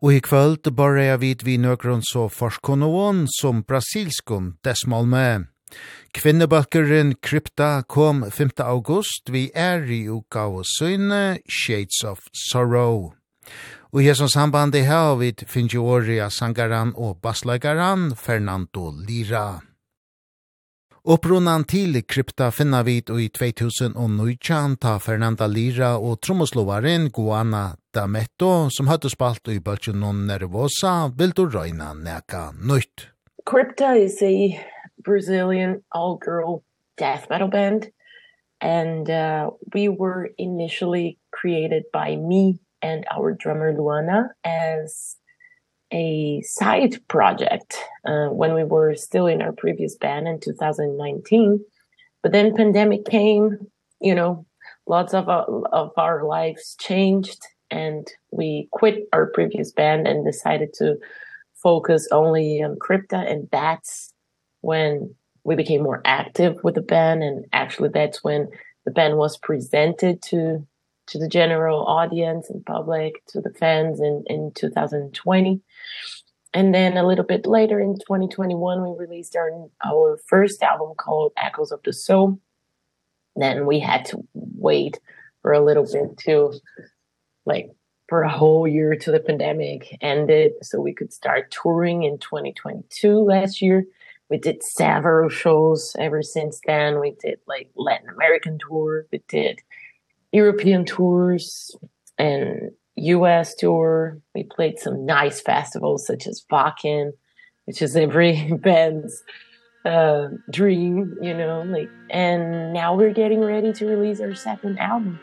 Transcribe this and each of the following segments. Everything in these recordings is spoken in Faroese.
Og i kvöld borra jeg vidt vi nøkron så forskonån som brasilskon desmalme. Kvinnebakkeren Krypta kom 5. august vi er i uka søgne Shades of Sorrow. Og i som samband i her har vi jo året av sangaran og bassleikaran Fernando Lira. Opprunnan til krypta finna vid i 2019 ta Fernanda Lira og trommoslovaren Guana Dametto som hadde spalt i bølgen non nervosa vil du røyna neka nøyt. Crypta is a Brazilian all-girl death metal band and uh, we were initially created by me and our drummer Luana as a side project uh, when we were still in our previous band in 2019 but then pandemic came you know lots of uh, of our lives changed and we quit our previous band and decided to focus only on crypta and that's when we became more active with the band. And actually that's when the band was presented to to the general audience and public to the fans in in 2020 and then a little bit later in 2021 we released our our first album called Echoes of the Soul. Then we had to wait for a little bit to like for a whole year to the pandemic ended so we could start touring in 2022 last year. We did several shows ever since then. We did like Latin American tour. We did European tours and US tour. We played some nice festivals such as Vakin, which is every band's uh dream, you know, like and now we're getting ready to release our second album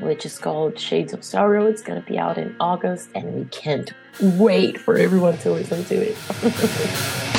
which is called Shades of Sorrow. It's going to be out in August and we can't wait for everyone to listen to it.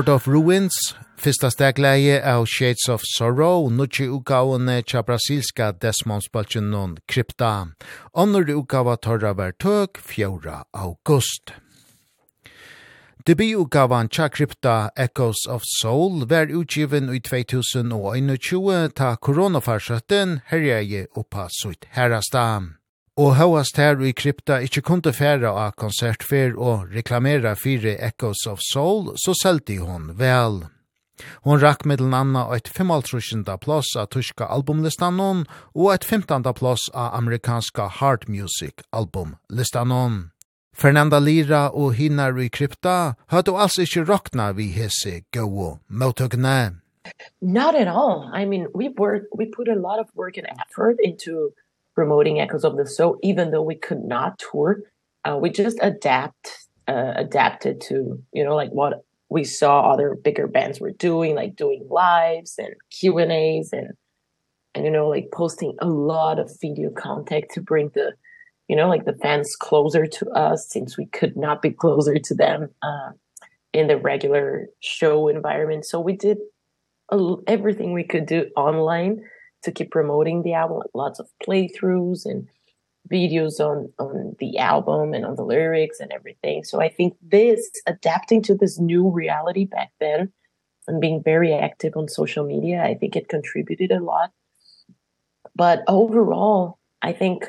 Lord of Ruins, fyrsta stegleie av Shades of Sorrow, nutje utgavene tja brasilska Desmond non krypta. Onnur utgava torra ver tøk, 4. august. Debutgavan tja krypta Echoes of Soul ver utgiven i 2021 ta koronafarsøtten herjeie oppa sutt herrastam og høyast her i krypta ikkje kunde færa av konsertfer og reklamera fire Echoes of Soul, så selte hon vel. Hon rakk middelen anna eit 55. plass av tyska albumlistanon og eit 15. plass av amerikanska hard music albumlistanon. Fernanda Lira og Hinar i krypta høyde altså ikkje rokna vi hese gau motøkne. Not at all. I mean, we work, we put a lot of work and effort into promoting Echoes of the Soul even though we could not tour uh we just adapt uh adapted to you know like what we saw other bigger bands were doing like doing lives and Q&As and and you know like posting a lot of video content to bring the you know like the fans closer to us since we could not be closer to them uh in the regular show environment. So we did a, everything we could do online to keep promoting the album like lots of playthroughs and videos on on the album and on the lyrics and everything. So I think this adapting to this new reality back then and being very active on social media, I think it contributed a lot. But overall, I think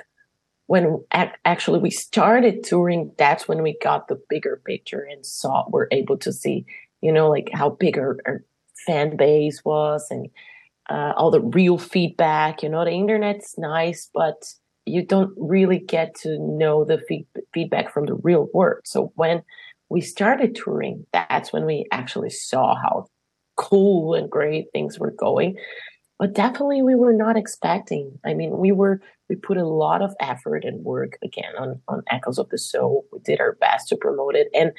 when actually we started touring, that's when we got the bigger picture and saw we're able to see, you know, like how big our, our fan base was and uh, all the real feedback you know the internet's nice but you don't really get to know the feed feedback from the real world. So when we started touring that's when we actually saw how cool and great things were going. But definitely we were not expecting. I mean we were we put a lot of effort and work again on on echoes of the soul. We did our best to promote it. And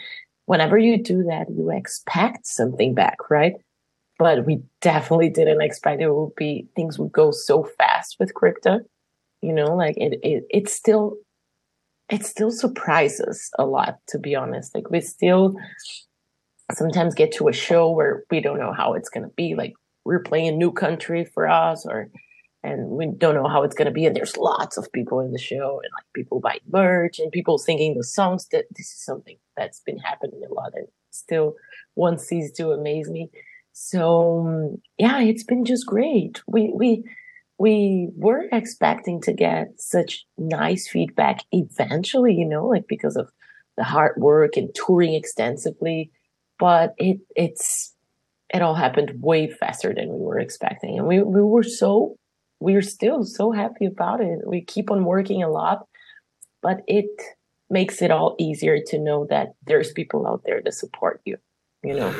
whenever you do that you expect something back right? but we definitely didn't expect it would be things would go so fast with crypto. You know like it it it still it still surprises a lot to be honest. Like we still sometimes get to a show where we don't know how it's going to be. Like we're playing a new country for us or and we don't know how it's going to be and there's lots of people in the show and like people buy merch and people singing the songs. That this is something that's been happening a lot and still one sees to amaze me. So yeah, it's been just great. We we we were expecting to get such nice feedback eventually, you know, like because of the hard work and touring extensively, but it it's it all happened way faster than we were expecting. And we we were so we're still so happy about it. We keep on working a lot, but it makes it all easier to know that there's people out there to support you, you know.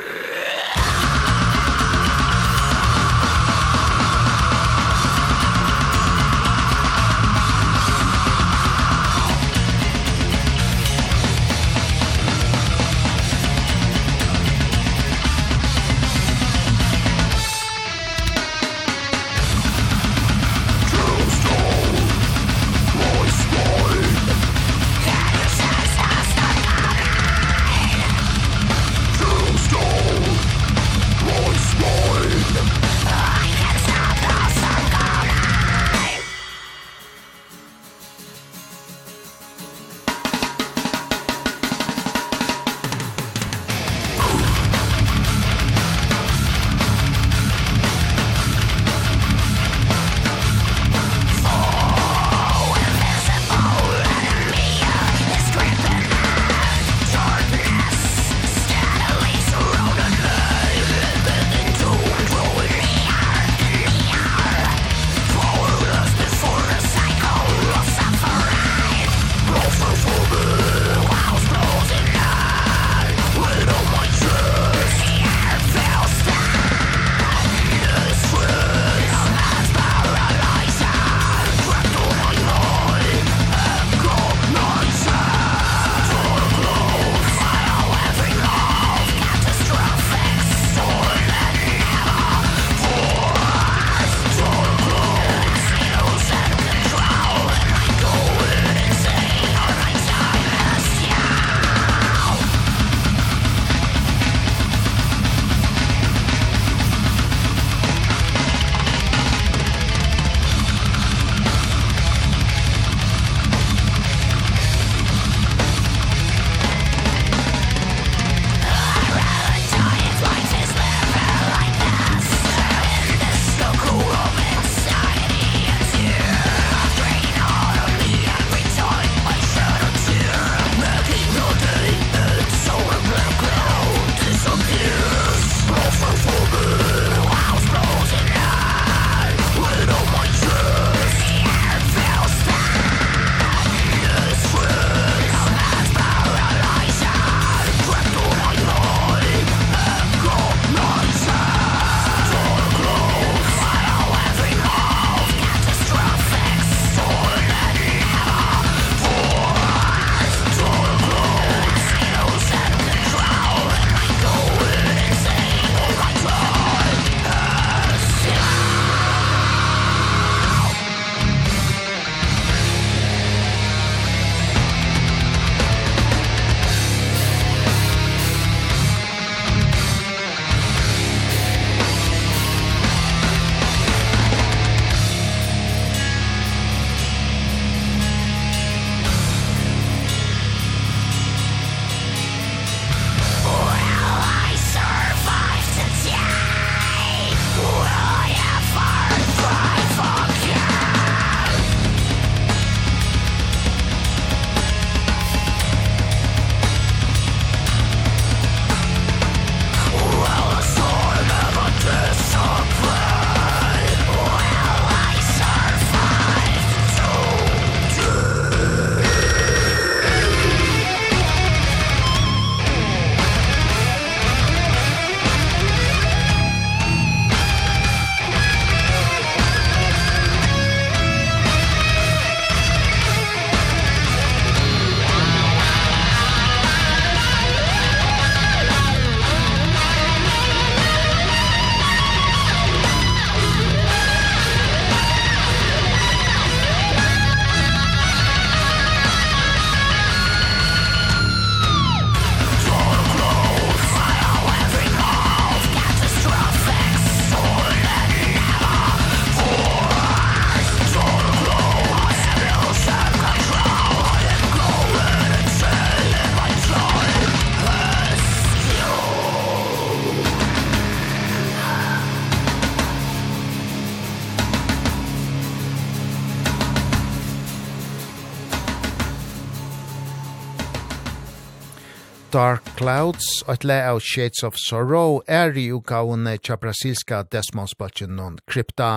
Dark Clouds, og et le av Shades of Sorrow, er i utgavene tja brasilska desmonspatjen non krypta.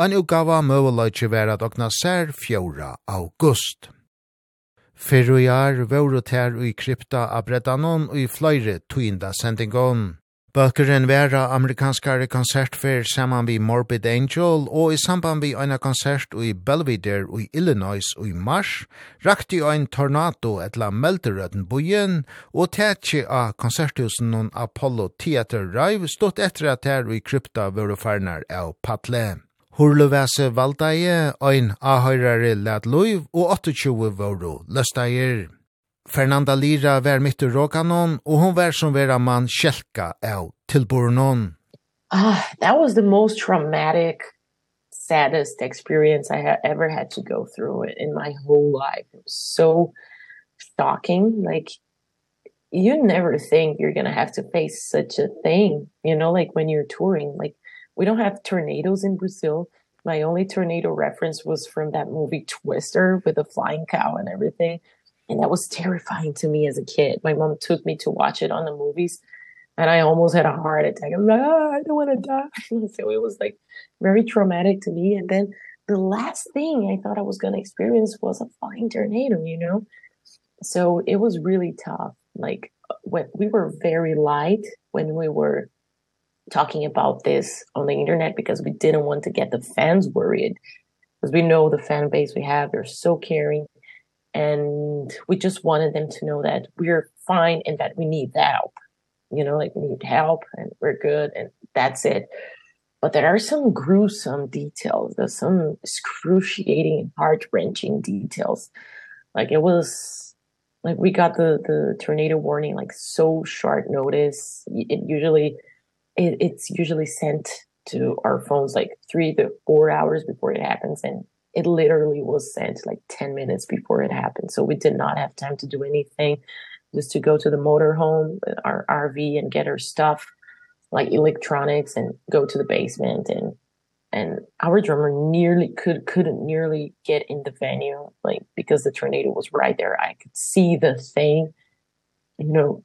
En utgava møveløy vera dogna ser 4. august. Fyrru jar vore ter ui krypta av bredanon ui fløyre tuinda sendingon. Bøkeren vera amerikanskare konsertfer saman vi Morbid Angel og i samband vi eina konsert i Belvedere i Illinois i mars rakti ein tornado etla melderøden bojen og tætje av konserthusen non Apollo Theater Rive stått etter at her i krypta vore farnar av Patle. Hurluvese valdeie, ein ahøyrare lad loiv og 28 vore løsteier. Fernanda Lira var mitt ur råkanon, og hon var som vera man kjelka av tilbornon. Uh, that was the most traumatic, saddest experience I have ever had to go through in my whole life. It was so shocking. Like, you never think you're going to have to face such a thing, you know, like when you're touring. Like, we don't have tornadoes in Brazil. My only tornado reference was from that movie Twister with a flying cow and everything and that was terrifying to me as a kid. My mom took me to watch it on the movies and I almost had a heart attack. I'm like oh, I don't want to die. So it was like very traumatic to me. And then the last thing I thought I was going to experience was a flying tornado you know? So it was really tough. Like when we were very light when we were talking about this on the internet because we didn't want to get the fans worried. Because we know the fan base we have they're so caring and we just wanted them to know that we're fine and that we need help. You know like we need help and we're good and that's it. But there are some gruesome details there's some excruciating and heart-wrenching details. Like it was like we got the the tornado warning like so short notice. It usually it, it's usually sent to our phones like 3 to 4 hours before it happens and it literally was sent like 10 minutes before it happened. So we did not have time to do anything just to go to the motor home our RV and get our stuff like electronics and go to the basement. And and our drummer nearly could couldn't nearly get in the venue like because the tornado was right there. I could see the thing you know.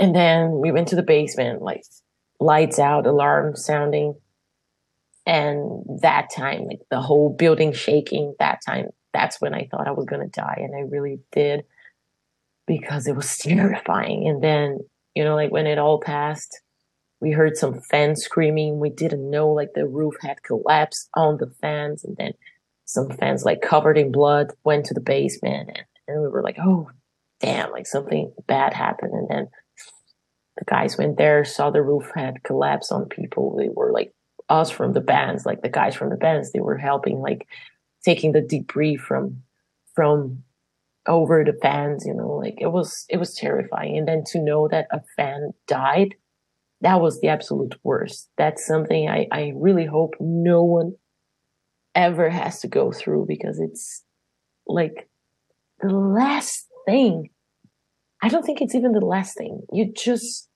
And then we went to the basement like lights out alarm sounding and that time like the whole building shaking that time that's when I thought I was going to die and I really did because it was terrifying. And then you know like when it all passed we heard some fans screaming. We didn't know like the roof had collapsed on the fans and then some fans like covered in blood went to the basement and, and we were like oh damn like something bad happened. And then the guys went there saw the roof had collapsed on people. They were like us from the bands like the guys from the bands they were helping like taking the debris from from over the fans you know like it was it was terrifying. And then to know that a fan died that was the absolute worst. That's something i i really hope no one ever has to go through because it's like the last thing. I don't think it's even the last thing. You just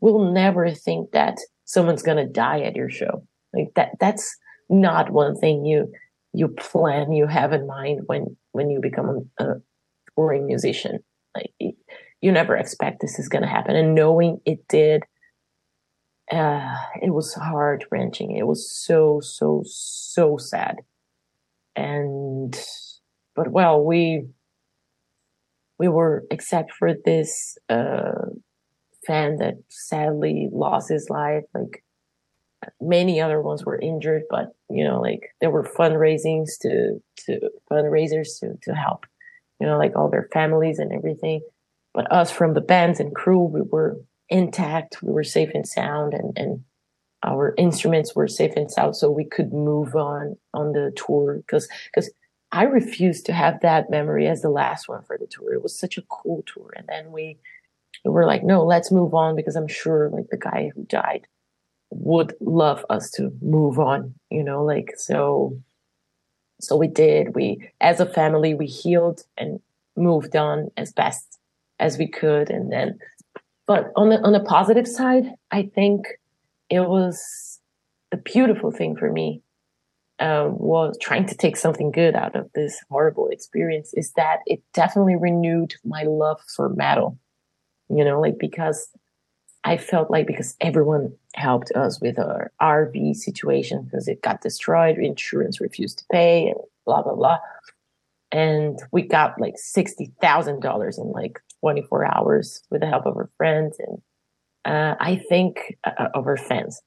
will never think that someone's going to die at your show. Like that that's not one thing you you plan you have in mind when when you become a, touring musician. Like you never expect this is going to happen. And knowing it did uh it was heart wrenching it was so so so sad. And but well we we were except for this uh fan that sadly lost his life like many other ones were injured but you know like there were fundraisings to to fundraisers to to help you know like all their families and everything. But us from the bands and crew we were intact we were safe and sound and and our instruments were safe and sound so we could move on on the tour. Cuz cuz I refused to have that memory as the last one for the tour. It was such a cool tour and then we we're like no let's move on because i'm sure like the guy who died would love us to move on you know like so so we did. We as a family we healed and moved on as best as we could. And then but on the on the positive side i think it was a beautiful thing for me um was trying to take something good out of this horrible experience is that it definitely renewed my love for metal you know like because I felt like because everyone helped us with our RV situation because it got destroyed insurance refused to pay and blah blah blah. And we got like $60,000 in like 24 hours with the help of our friends and uh I think uh, of our fans.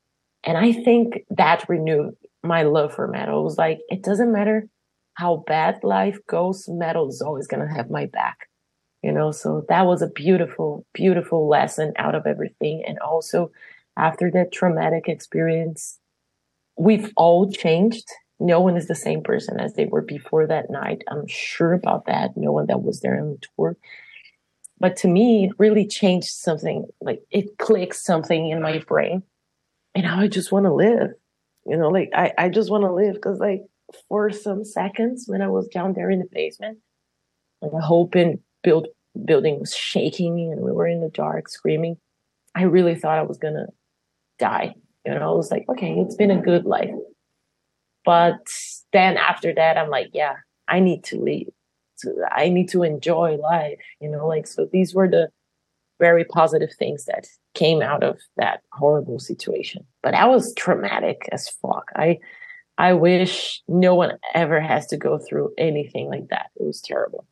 And I think that renewed my love for metal. It was like it doesn't matter how bad life goes metal is always going to have my back you know so that was a beautiful beautiful lesson out of everything. And also after that traumatic experience we've all changed. No one is the same person as they were before that night. I'm sure about that. No one that was there on the tour. But to me it really changed something like it clicked something in my brain. And now i just want to live you know like i i just want to live cuz like for some seconds when i was down there in the basement and i hope and build building was shaking and we were in the dark screaming. I really thought i was going to die. You know i was like okay it's been a good life. But then after that i'm like yeah i need to leave. To i need to enjoy life you know like so these were the very positive things that came out of that horrible situation. But that was traumatic as fuck. I i wish no one ever has to go through anything like that. It was terrible.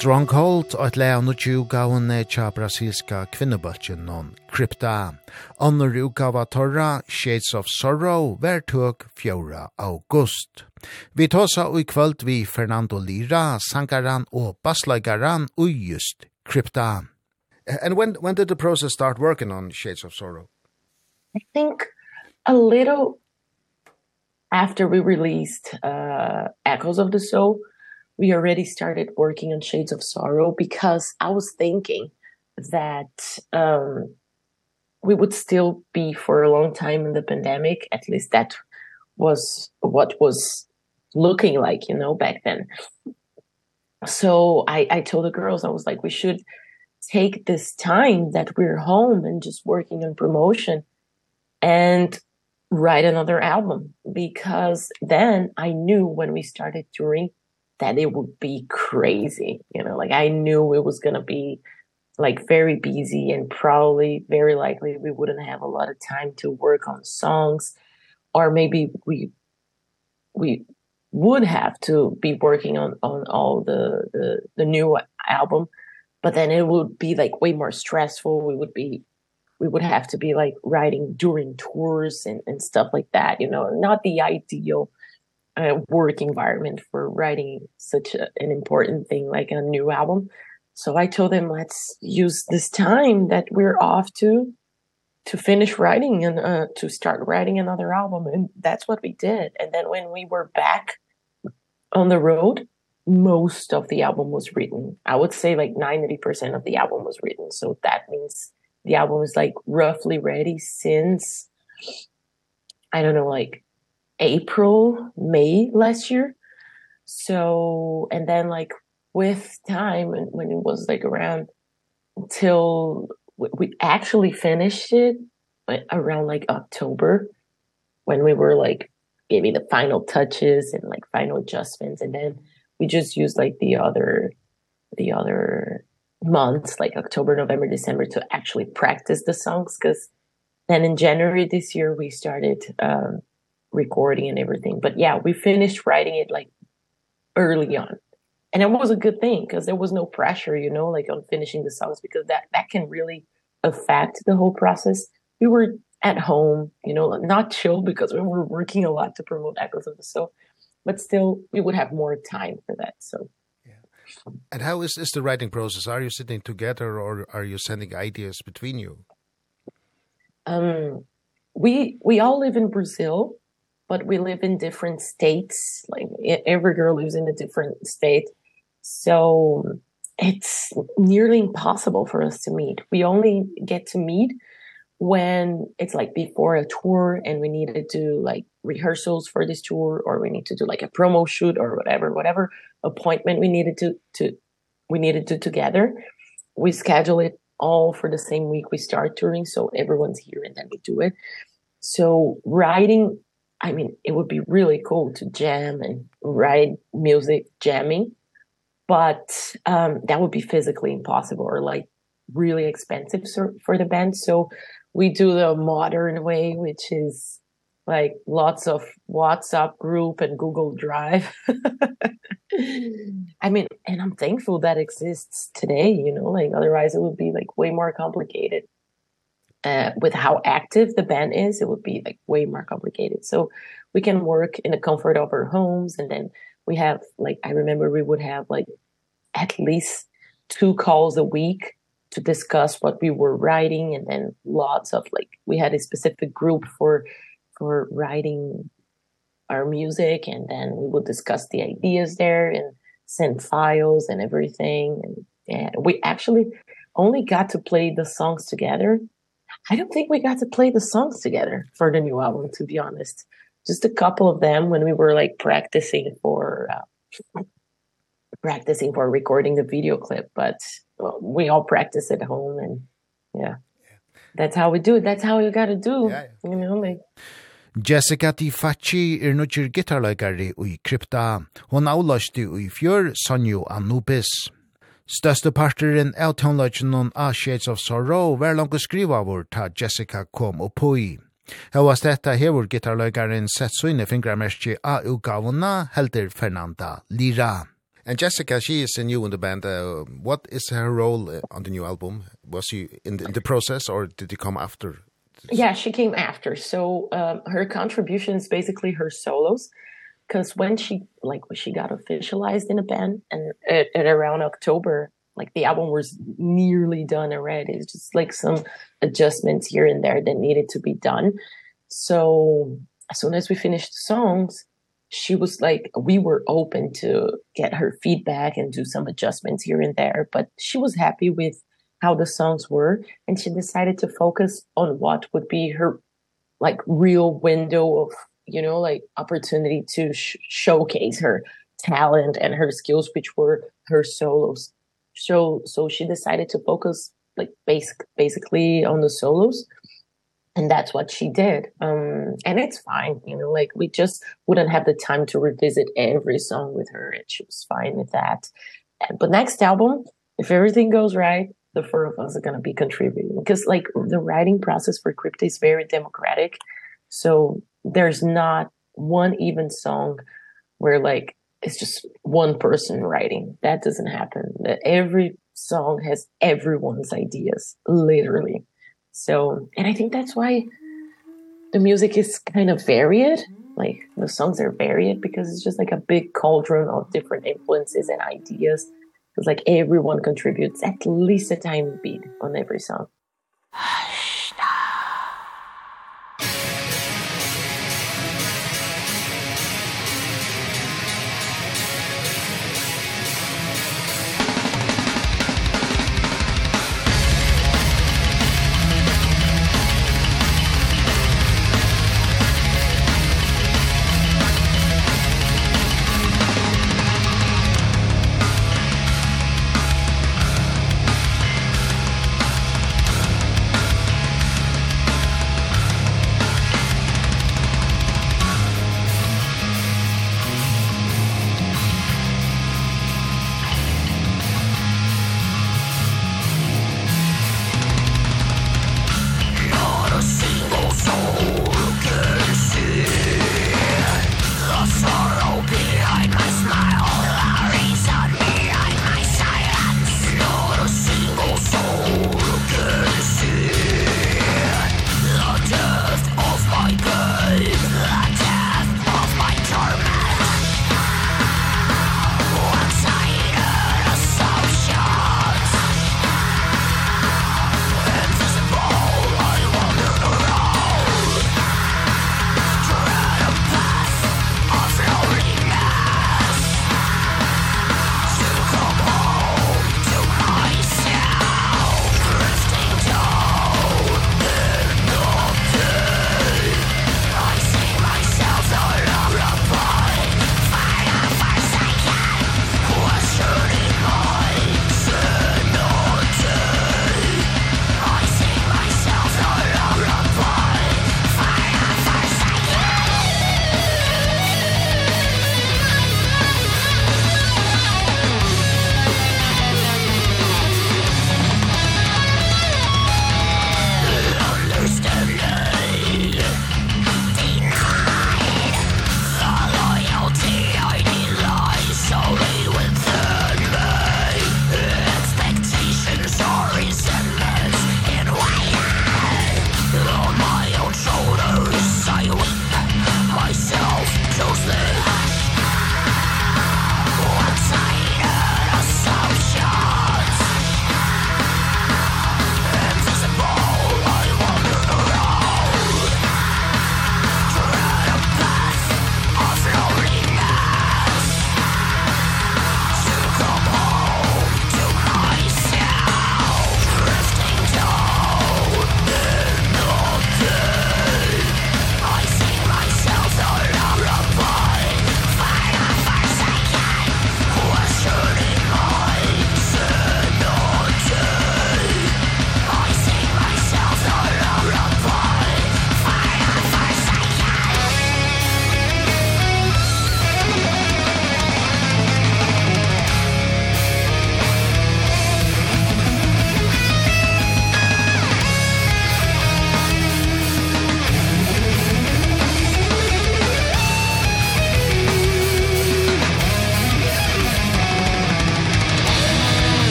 Stronghold og et leia no tjugavne tja brasilska kvinnebaltjen non krypta. Annor utgava torra Shades of Sorrow vertøk 4. august. Vi tåsa ui kvöld vi Fernando Lira, sangaran og baslagaran ui just krypta. And when, when did the process start working on Shades of Sorrow? I think a little after we released uh, Echoes of the Soul, we already started working on shades of sorrow because I was thinking that um we would still be for a long time in the pandemic. At least that was what was looking like you know back then. So i i told the girls i was like we should take this time that we're home and just working on promotion and write another album because then i knew when we started touring that it would be crazy you know? Like i knew it was going to be like very busy and probably very likely we wouldn't have a lot of time to work on songs. Or maybe we we would have to be working on on all the the the new album. But then it would be like way more stressful. We would be we would have to be like writing during tours and and stuff like that you know? Not the ideal uh, work environment for writing such a, an important thing like a new album. So I told them let's use this time that we're off to to finish writing and uh, to start writing another album and that's what we did. And then when we were back on the road, most of the album was written. I would say like 90% of the album was written. So that means the album is like roughly ready since I don't know like April, May last year. So, and then like with time and when it was like around till we actually finished it around like October when we were like giving the final touches and like final adjustments and then we just used like the other the other months like October, November, December to actually practice the songs cuz then in January this year we started um recording and everything. But yeah we finished writing it like early on. And it was a good thing because there was no pressure you know like on finishing the songs because that that can really affect the whole process. We were at home you know not chill because we were working a lot to promote echoes of the soul but still we would have more time for that so. Yeah. And how is is the writing process? Are you sitting together or are you sending ideas between you? Um we we all live in brazil but we live in different states like every girl lives in a different state. So it's nearly impossible for us to meet. We only get to meet when it's like before a tour and we need to do like rehearsals for this tour or we need to do like a promo shoot or whatever whatever appointment we needed to to we needed to together. We schedule it all for the same week we start touring so everyone's here and then we do it. So writing I mean, it would be really cool to jam and write music jamming, but um that would be physically impossible or like really expensive for the band. So we do the modern way, which is like lots of WhatsApp group and Google Drive. I mean, and I'm thankful that exists today, you know, like otherwise it would be like way more complicated uh with how active the band is it would be like way more complicated. So we can work in the comfort of our homes and then we have like i remember we would have like at least two calls a week to discuss what we were writing and then lots of like we had a specific group for for writing our music and then we would discuss the ideas there and send files and everything and yeah, we actually only got to play the songs together I don't think we got to play the songs together for the new album to be honest. Just a couple of them when we were like practicing for uh, practicing for recording the video clip, but well, we all practice at home and yeah. That's how we do it. That's how you got to do. Yeah, yeah. You know like Jessica Di Facci er nødgjør gitarleikari ui krypta. Hon avlasti i fjør Sanjo Anubis. Største parteren av toneløgjen noen A Shades of Sorrow var langt skriva vår ta Jessica kom og i. Hauast dette hever gitarløygaren sett så inn i fingramerskje av utgavene, helder Fernanda Lira. And Jessica, she is new in the band. Uh, what is her role on the new album? Was she in the, in the process or did you come after? Yeah, she came after. So um, her contribution is basically her solos because when she like when she got officialized in a band and at, at around October like the album was nearly done already. It's just like some adjustments here and there that needed to be done. So as soon as we finished the songs she was like we were open to get her feedback and do some adjustments here and there but she was happy with how the songs were and she decided to focus on what would be her like real window of you know like opportunity to sh showcase her talent and her skills which were her solos. So so she decided to focus like basic basically on the solos and that's what she did. Um and it's fine you know like we just wouldn't have the time to revisit every song with her and she was fine with that. But next album if everything goes right the four of us are going to be contributing because like the writing process for crypto is very democratic. So there's not one even song where like it's just one person writing. That doesn't happen. That every song has everyone's ideas literally. So and i think that's why the music is kind of varied. Like the songs are varied because it's just like a big cauldron of different influences and ideas. It's like everyone contributes at least a tiny beat on every song.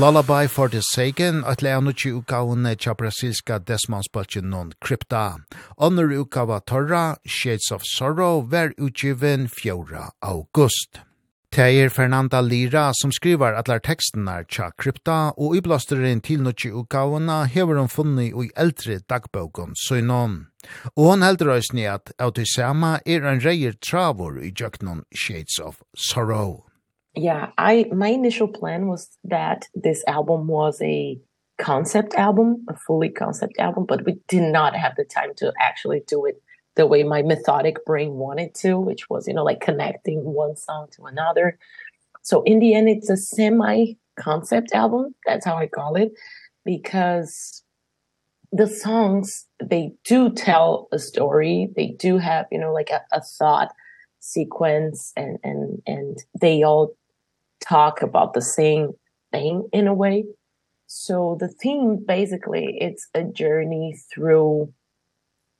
Lullaby for the Sagan, at leanuchi ukaun tja brasilska desmansbalchen non krypta. Onur ukawa torra, Shades of Sorrow, ver utgiven 4. august. Teir Fernanda Lira som skriver atlar tekstene tja krypta, og iblasteren til nukki utgavene hever hun funnet i eldre dagboken Søynon. Og hun heldur òsni at autisama er en reier travor i jöknon Shades of Sorrow yeah i my initial plan was that this album was a concept album a fully concept album but we did not have the time to actually do it the way my methodic brain wanted to which was you know like connecting one song to another. So in the end it's a semi concept album. That's how i call it. Because the songs they do tell a story. They do have you know like a, a thought sequence and and and they all talk about the same thing in a way. So the theme basically it's a journey through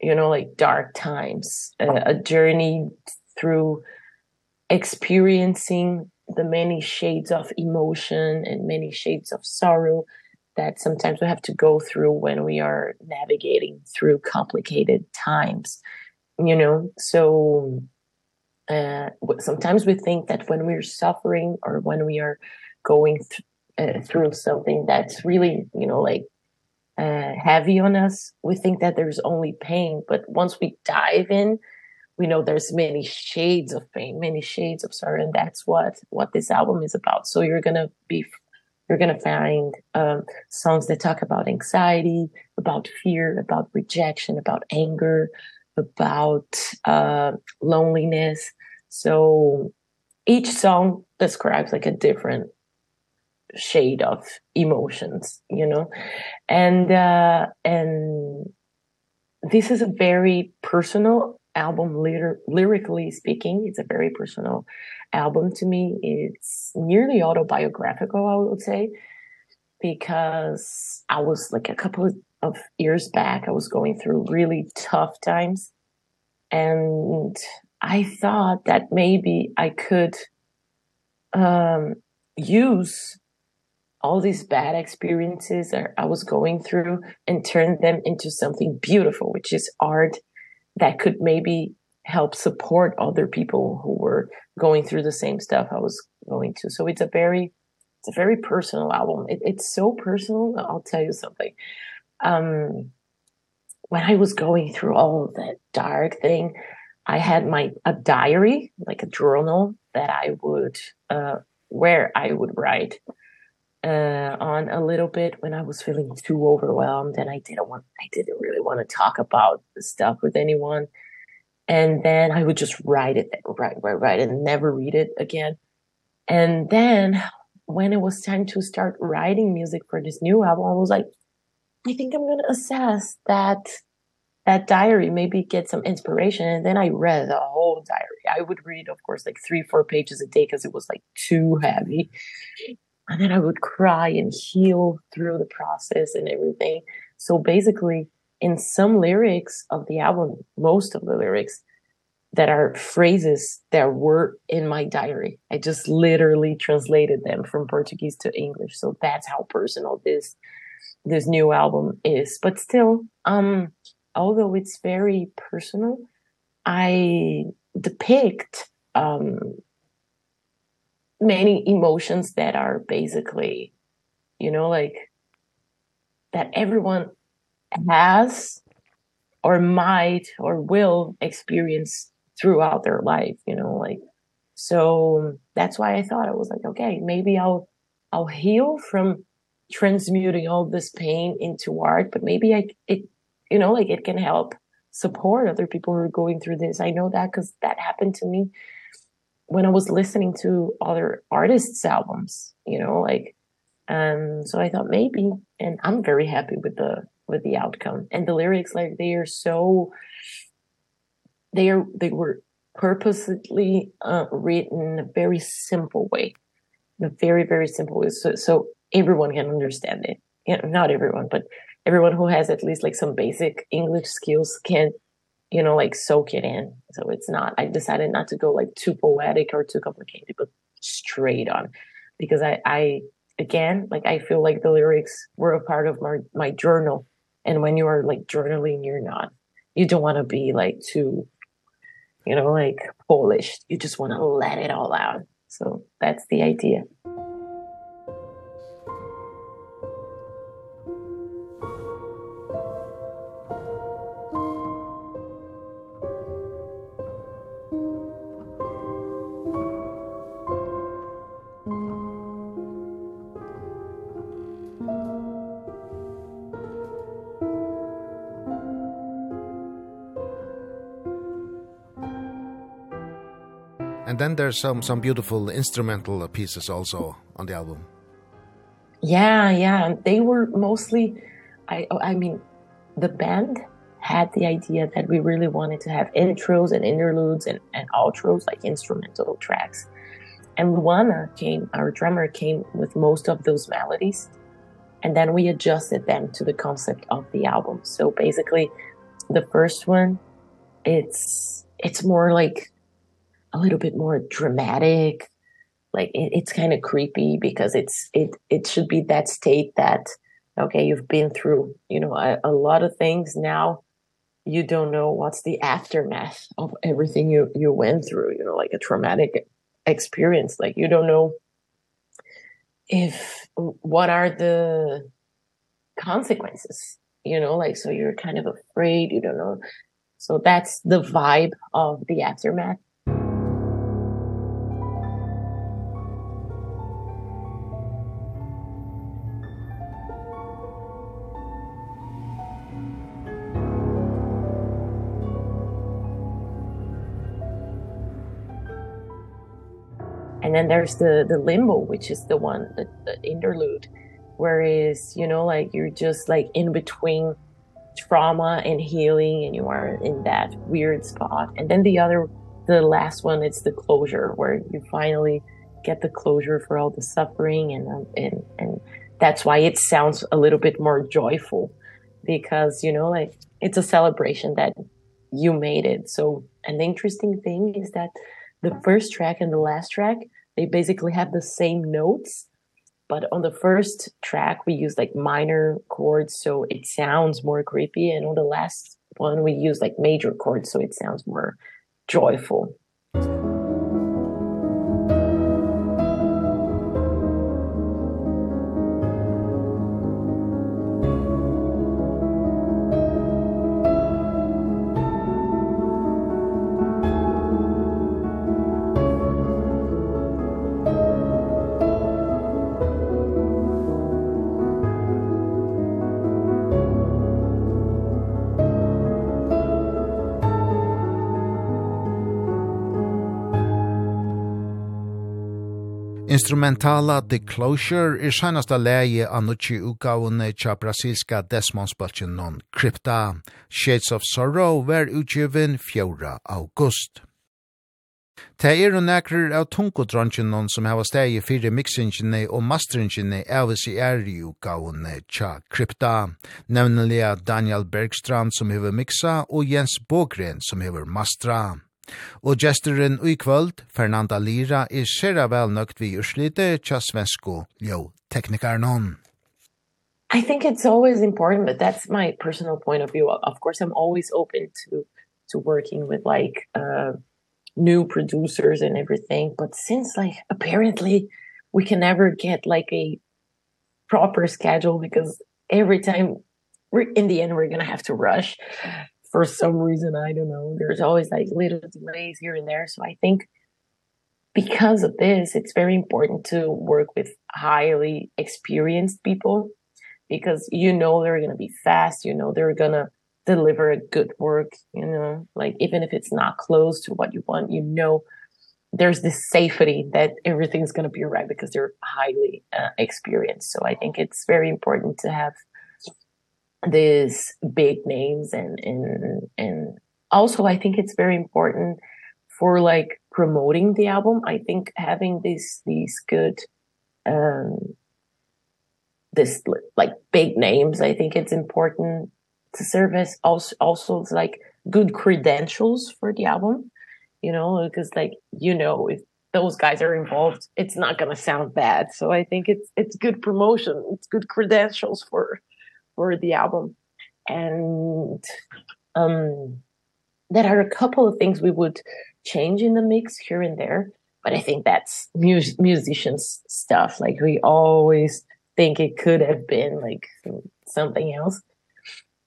you know like dark times a, a journey through experiencing the many shades of emotion and many shades of sorrow that sometimes we have to go through when we are navigating through complicated times you know? So uh sometimes we think that when we're suffering or when we are going th uh, through something that's really you know like uh heavy on us we think that there's only pain. But once we dive in we know there's many shades of pain many shades of sorrow and that's what what this album is about. So you're going to be you're going to find um songs that talk about anxiety about fear about rejection about anger about uh loneliness So each song describes like a different shade of emotions, you know. And uh and this is a very personal album lyr lyrically speaking. It's a very personal album to me. It's nearly autobiographical, I would say, because I was like a couple of of years back I was going through really tough times and I thought that maybe I could um use all these bad experiences that I was going through and turn them into something beautiful which is art that could maybe help support other people who were going through the same stuff I was going to. So it's a very it's a very personal album. It it's so personal I'll tell you something. Um when I was going through all that dark thing I had my a diary, like a journal that I would uh where I would write uh on a little bit when I was feeling too overwhelmed and I didn't want I didn't really want to talk about the stuff with anyone. And then I would just write it write write write and never read it again. And then when it was time to start writing music for this new album, I was like I think I'm going to assess that that diary maybe get some inspiration and then i read the whole diary. I would read of course like 3 4 pages a day cuz it was like too heavy. And then i would cry and heal through the process and everything. So basically in some lyrics of the album most of the lyrics that are phrases that were in my diary. I just literally translated them from portuguese to english. So that's how personal this this new album is. But still um although it's very personal, I depict um many emotions that are basically you know like that everyone has or might or will experience throughout their life you know like so that's why i thought i was like okay maybe i'll i'll heal from transmuting all this pain into art but maybe i it you know like it can help support other people who are going through this. I know that cuz that happened to me when i was listening to other artists albums you know like um so i thought maybe and i'm very happy with the with the outcome. And the lyrics like they are so they are they were purposely uh, written in a very simple way. In a very very simple way. So so everyone can understand it. You know, not everyone but everyone who has at least like some basic English skills can you know like soak it in. So it's not I decided not to go like too poetic or too complicated but straight on. Because I I again like I feel like the lyrics were a part of my my journal. And when you are like journaling you're not. You don't want to be like too you know like polished. You just want to let it all out. So that's the idea. then there's some some beautiful instrumental pieces also on the album. Yeah, yeah, they were mostly I I mean the band had the idea that we really wanted to have intros and interludes and and outros like instrumental tracks. And Luana came our drummer came with most of those melodies and then we adjusted them to the concept of the album. So basically the first one it's it's more like a little bit more dramatic. Like it, it's kind of creepy because it's it it should be that state that okay you've been through you know a, a lot of things. Now you don't know what's the aftermath of everything you you went through you know like a traumatic experience. Like you don't know if what are the consequences you know like so you're kind of afraid you don't know. So that's the vibe of the aftermath. and then there's the the limbo which is the one the, the interlude whereas you know like you're just like in between trauma and healing and you are in that weird spot. And then the other the last one it's the closure where you finally get the closure for all the suffering and um, and and that's why it sounds a little bit more joyful because you know like it's a celebration that you made it. So an interesting thing is that the first track and the last track they basically have the same notes but on the first track we use like minor chords so it sounds more creepy and on the last one we use like major chords so it sounds more joyful. Instrumentala The Closure er senaste leie av nutje utgavene tja brasilska desmonspaltjen non krypta. Shades of Sorrow ver utgiven 4. august. Ta er og nekrar av tungodronsjen non som hava steg i fire mixingene og masteringene av i er i utgavene tja krypta, nevnelig Daniel Bergstrand som hever mixa og Jens Bogren som hever mastra. Og gesteren i kvöld, Fernanda Lira, er sera vel nøgt vi urslite tja svensko jo teknikaren I think it's always important, but that's my personal point of view. Of course, I'm always open to to working with like uh new producers and everything, but since like apparently we can never get like a proper schedule because every time we're in the end we're going to have to rush for some reason I don't know there's always like little delays here and there. So I think because of this it's very important to work with highly experienced people because you know they're going to be fast you know they're going to deliver a good work you know? Like even if it's not close to what you want you know there's this safety that everything's going to be right because they're highly uh, experienced. So i think it's very important to have these big names and and and also I think it's very important for like promoting the album. I think having these these good um this like big names, I think it's important to service also also like good credentials for the album, you know, because like you know if those guys are involved, it's not going to sound bad. So I think it's it's good promotion, it's good credentials for for the album. And um there are a couple of things we would change in the mix here and there but i think that's mus musicians stuff. Like we always think it could have been like something else.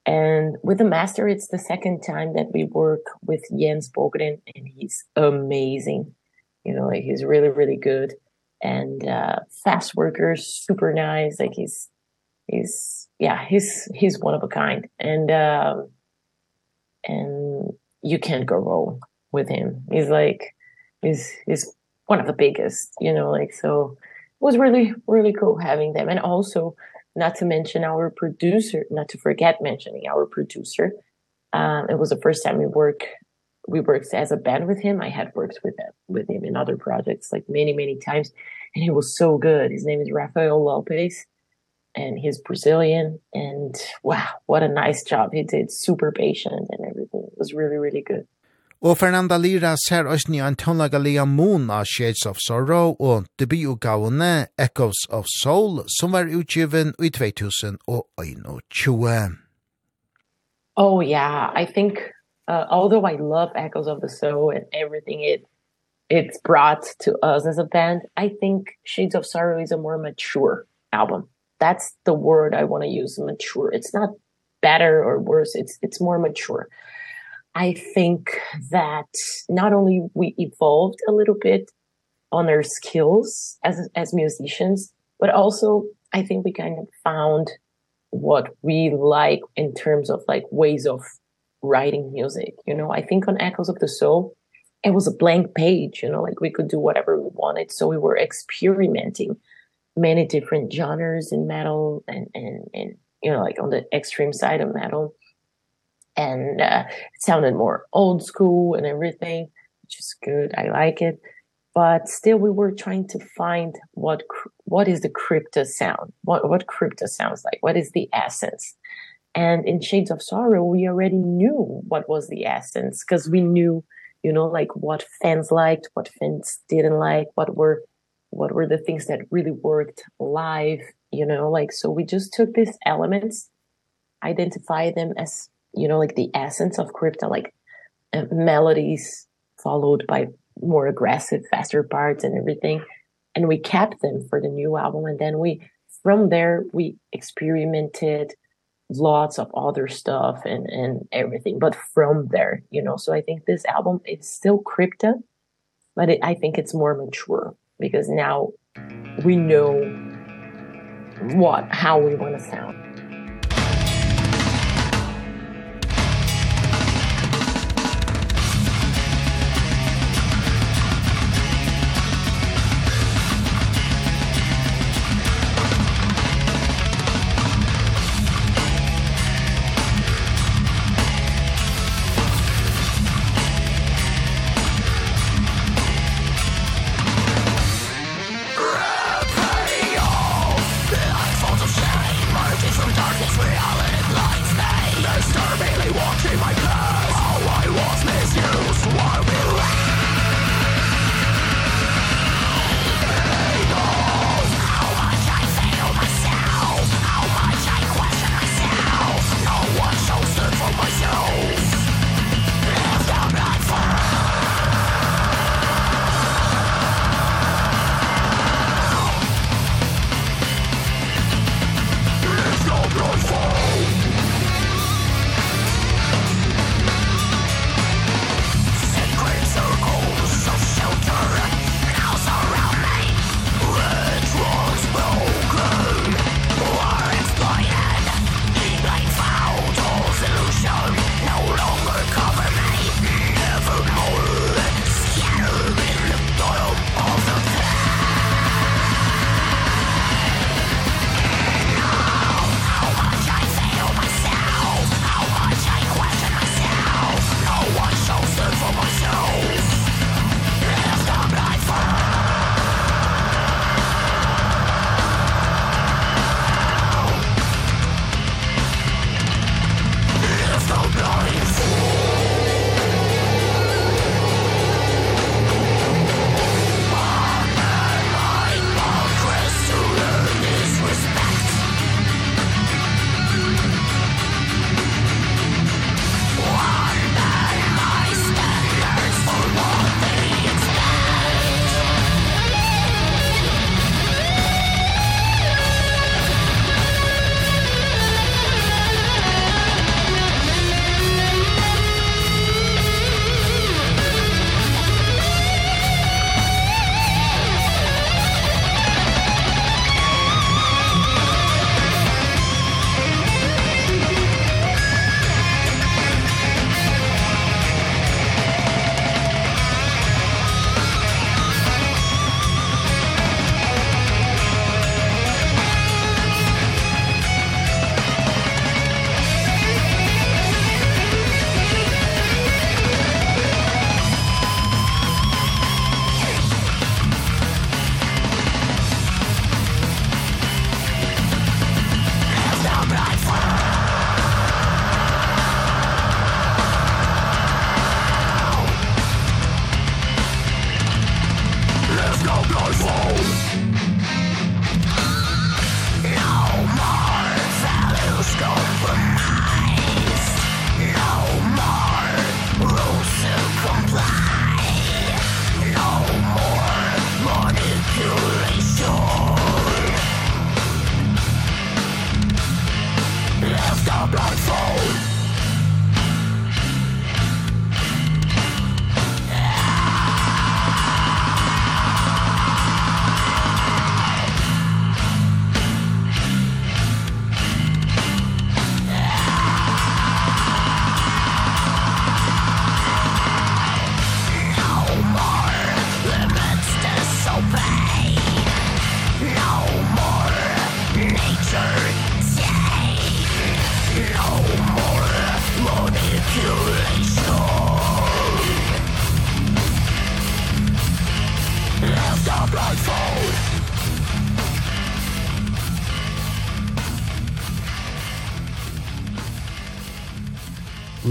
And with the master it's the second time that we work with Jens Bogren and he's amazing. You know like he's really really good. And uh fast worker super nice. Like he's is yeah he's he's one of a kind. And um and you can't go wrong with him. He's like he's he's one of the biggest you know like so it was really really cool having them. And also not to mention our producer not to forget mentioning our producer. Um it was the first time we work we worked as a band with him. I had worked with him with him in other projects like many many times. And he was so good. His name is Rafael Lopez and he's Brazilian and wow, what a nice job he did. Super patient and everything. It was really really good. Og Fernanda Lira ser òsni an tónlaga lia av Shades of Sorrow og debutgavene Echoes of Soul som var utgiven i 2021. Oh yeah, I think uh, although I love Echoes of the Soul and everything it it's brought to us as a band, I think Shades of Sorrow is a more mature album that's the word I want to use mature. It's not better or worse it's it's more mature. I think that not only we evolved a little bit on our skills as as musicians but also I think we kind of found what we like in terms of like ways of writing music you know? I think on Echoes of the Soul it was a blank page you know? Like we could do whatever we wanted so we were experimenting many different genres in metal and and and you know like on the extreme side of metal. And uh, it sounded more old school and everything which is good. I like it. But still we were trying to find what what is the crypto sound? What what crypto sounds like? What is the essence? And in shades of sorrow we already knew what was the essence because we knew you know like what fans liked what fans didn't like what were what were the things that really worked live you know like so we just took these elements identify them as you know like the essence of crypto like uh, melodies followed by more aggressive faster parts and everything and we kept them for the new album and then we from there we experimented lots of other stuff and and everything but from there you know so i think this album it's still crypto but it, i think it's more mature because now we know what how we want to sound.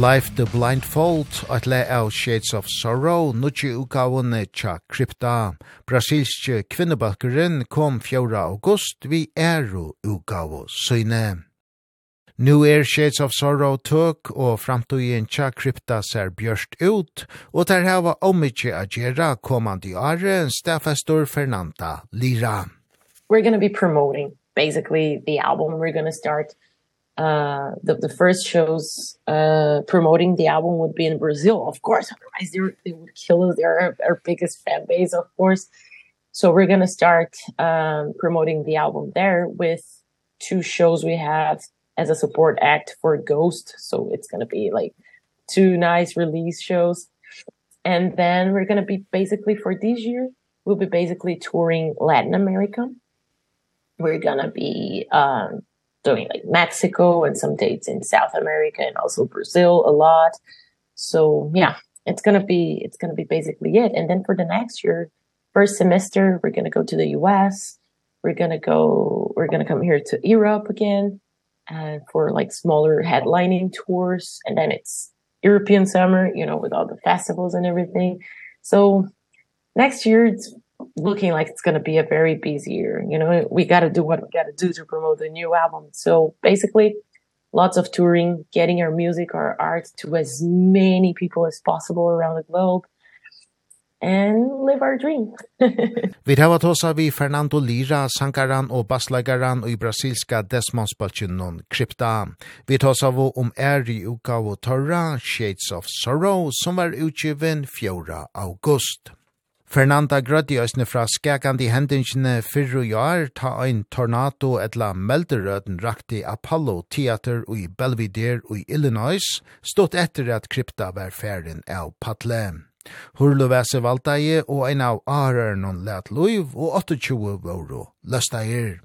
Life the Blindfold, at le av Shades of Sorrow, nutje ukavone tja krypta. Brasilske kvinnebalkeren kom 4. august vi eru ukavo søyne. Nu er Shades of Sorrow tøk, og framtøyen tja krypta ser bjørst ut, og der hava omikje agera kommande are, stafestor Fernanda Lira. We're going to be promoting basically the album. We're going to start uh the the first shows uh promoting the album would be in Brazil of course otherwise they, they would kill us they're our, our biggest fan base of course. So we're going to start um promoting the album there with two shows we have as a support act for Ghost. So it's going to be like two nice release shows. And then we're going to be basically for this year we'll be basically touring Latin America. We're going to be um doing like Mexico and some dates in South America and also Brazil a lot. So yeah, it's going to be it's going to be basically it. And then for the next year, first semester, we're going to go to the US. We're going to go we're going to come here to Europe again uh for like smaller headlining tours and then it's European summer, you know, with all the festivals and everything. So next year it's looking like it's going to be a very busy year. You know, we got to do what we got to do to promote the new album. So basically, lots of touring, getting our music, our art to as many people as possible around the globe and live our dream. vi hava tosa vi Fernando Lira, sankaran og bassleikaran i brasilska Desmonsbaltjunnon Krypta. Vi tosa vi om Eri uka og torra Shades of Sorrow, som var utgiven 4. august. Fernanda grøtti òsne fra skakandi hendingsene fyrru jar ta ein tornado etla melderøden rakti Apollo Theater i Belvedere i Illinois, stått etter at krypta var ferden av Patle. Hurluvese valgteie og ein av areren let loiv og 28 våro løsteier.